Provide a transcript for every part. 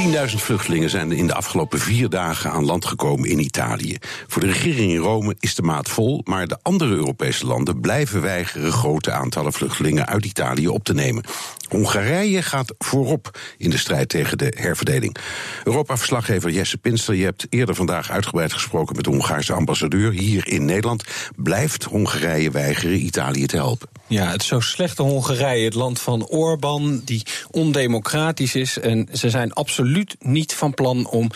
10.000 vluchtelingen zijn in de afgelopen vier dagen aan land gekomen in Italië. Voor de regering in Rome is de maat vol, maar de andere Europese landen blijven weigeren grote aantallen vluchtelingen uit Italië op te nemen. Hongarije gaat voorop in de strijd tegen de herverdeling. Europa-verslaggever Jesse Pinster, je hebt eerder vandaag uitgebreid gesproken met de Hongaarse ambassadeur hier in Nederland. Blijft Hongarije weigeren Italië te helpen? Ja, het zo slechte Hongarije, het land van Orbán, die ondemocratisch is. En ze zijn absoluut niet van plan om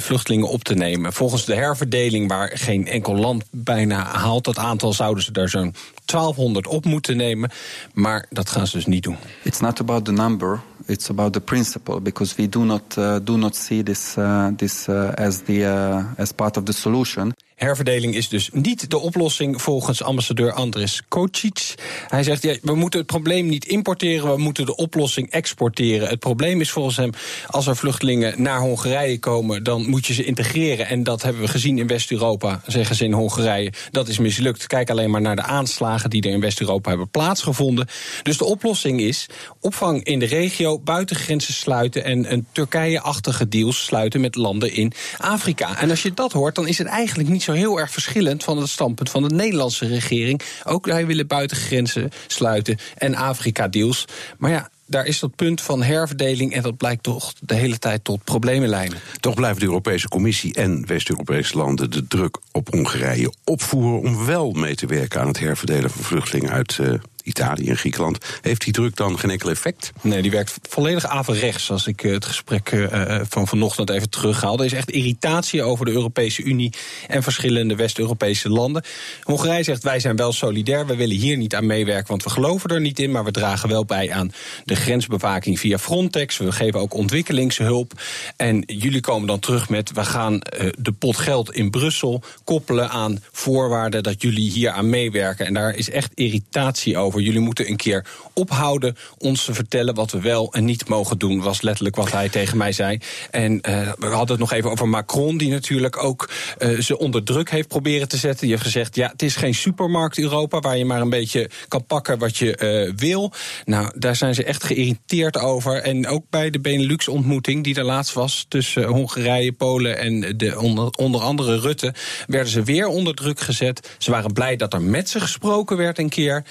vluchtelingen op te nemen. Volgens de herverdeling, waar geen enkel land bijna haalt dat aantal, zouden ze daar zo'n 1200 op moeten nemen. Maar dat gaan ze dus niet doen. It's not about the number. It's about the principle, because we do not uh, do not see this uh, this uh, as the uh, as part of the solution. Herverdeling is dus niet de oplossing volgens ambassadeur Andris Kocic. Hij zegt, ja, we moeten het probleem niet importeren, we moeten de oplossing exporteren. Het probleem is volgens hem, als er vluchtelingen naar Hongarije komen, dan moet je ze integreren. En dat hebben we gezien in West-Europa, zeggen ze in Hongarije. Dat is mislukt. Kijk alleen maar naar de aanslagen die er in West-Europa hebben plaatsgevonden. Dus de oplossing is opvang in de regio, buitengrenzen sluiten en een Turkije-achtige deals sluiten met landen in Afrika. En als je dat hoort, dan is het eigenlijk niet zo heel erg verschillend van het standpunt van de Nederlandse regering. Ook wij willen buitengrenzen sluiten en Afrika-deals. Maar ja, daar is dat punt van herverdeling en dat blijkt toch de hele tijd tot problemen leiden. Toch blijft de Europese Commissie en West-Europese landen de druk op Hongarije opvoeren om wel mee te werken aan het herverdelen van vluchtelingen uit uh, Italië en Griekenland. Heeft die druk dan geen enkel effect? Nee, die werkt volledig averechts. Als ik het gesprek uh, van vanochtend even terughaal. Er is echt irritatie over de Europese Unie en verschillende West-Europese landen. Hongarije zegt wij zijn wel solidair. We willen hier niet aan meewerken, want we geloven er niet in. Maar we dragen wel bij aan de grensbewaking via Frontex. We geven ook ontwikkelingshulp. En jullie komen dan terug met we gaan de pot geld in Brussel koppelen aan voorwaarden dat jullie hier aan meewerken. En daar is echt irritatie over. Jullie moeten een keer ophouden ons te vertellen wat we wel en niet mogen doen, was letterlijk wat hij tegen mij zei. En uh, we hadden het nog even over Macron, die natuurlijk ook uh, ze onder druk heeft proberen te zetten. Die heeft gezegd: ja, het is geen supermarkt Europa waar je maar een beetje kan pakken wat je uh, wil. Nou, daar zijn ze echt geïrriteerd over. En ook bij de Benelux-ontmoeting, die er laatst was tussen Hongarije, Polen en de, onder, onder andere Rutte, werden ze weer onder druk gezet. Ze waren blij dat er met ze gesproken werd een keer.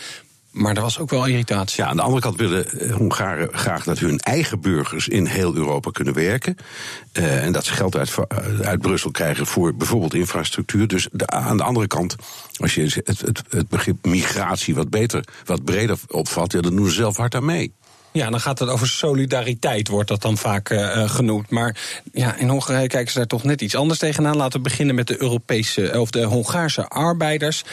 Maar er was ook wel irritatie. Ja, aan de andere kant willen Hongaren graag dat hun eigen burgers in heel Europa kunnen werken. Uh, en dat ze geld uit, uit Brussel krijgen voor bijvoorbeeld infrastructuur. Dus de, aan de andere kant, als je het, het, het begrip migratie wat beter, wat breder opvat, dan doen ze zelf hard aan mee. Ja, dan gaat het over solidariteit, wordt dat dan vaak uh, genoemd. Maar ja, in Hongarije kijken ze daar toch net iets anders tegenaan. Laten we beginnen met de Europese of de Hongaarse arbeiders.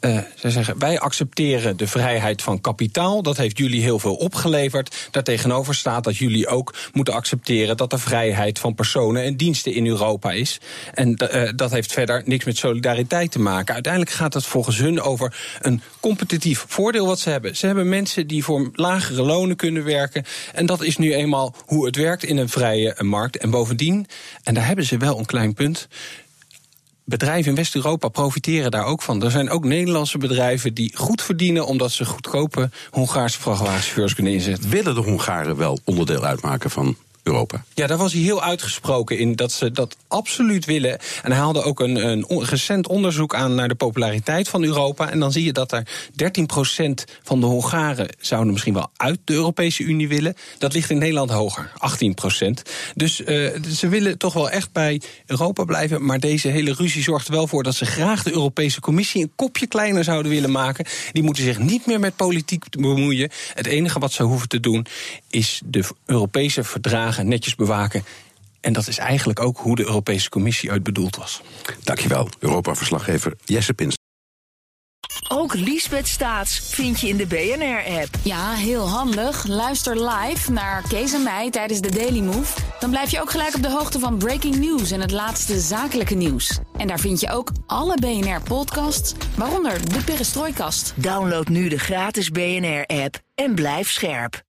Uh, zij zeggen: wij accepteren de vrijheid van kapitaal. Dat heeft jullie heel veel opgeleverd. Daartegenover staat dat jullie ook moeten accepteren dat er vrijheid van personen en diensten in Europa is. En dat heeft verder niks met solidariteit te maken. Uiteindelijk gaat het volgens hun over een competitief voordeel wat ze hebben. Ze hebben mensen die voor lagere lonen kunnen werken werken. En dat is nu eenmaal hoe het werkt in een vrije markt. En bovendien, en daar hebben ze wel een klein punt bedrijven in West-Europa profiteren daar ook van. Er zijn ook Nederlandse bedrijven die goed verdienen omdat ze goedkope Hongaarse vrachtwagenchauffeurs kunnen inzetten. Willen de Hongaren wel onderdeel uitmaken van Europa. Ja, daar was hij heel uitgesproken in dat ze dat absoluut willen. En hij haalde ook een, een recent onderzoek aan naar de populariteit van Europa. En dan zie je dat er 13% van de Hongaren zouden misschien wel uit de Europese Unie willen. Dat ligt in Nederland hoger, 18%. Dus uh, ze willen toch wel echt bij Europa blijven. Maar deze hele ruzie zorgt er wel voor dat ze graag de Europese Commissie een kopje kleiner zouden willen maken. Die moeten zich niet meer met politiek bemoeien. Het enige wat ze hoeven te doen is de Europese verdragen netjes bewaken. En dat is eigenlijk ook hoe de Europese Commissie uit bedoeld was. Dankjewel, Europa-verslaggever Jesse Pins. Ook Liesbeth Staats vind je in de BNR-app. Ja, heel handig. Luister live naar Kees en mij tijdens de Daily Move. Dan blijf je ook gelijk op de hoogte van breaking news en het laatste zakelijke nieuws. En daar vind je ook alle BNR-podcasts, waaronder de Perestrooikast. Download nu de gratis BNR-app en blijf scherp.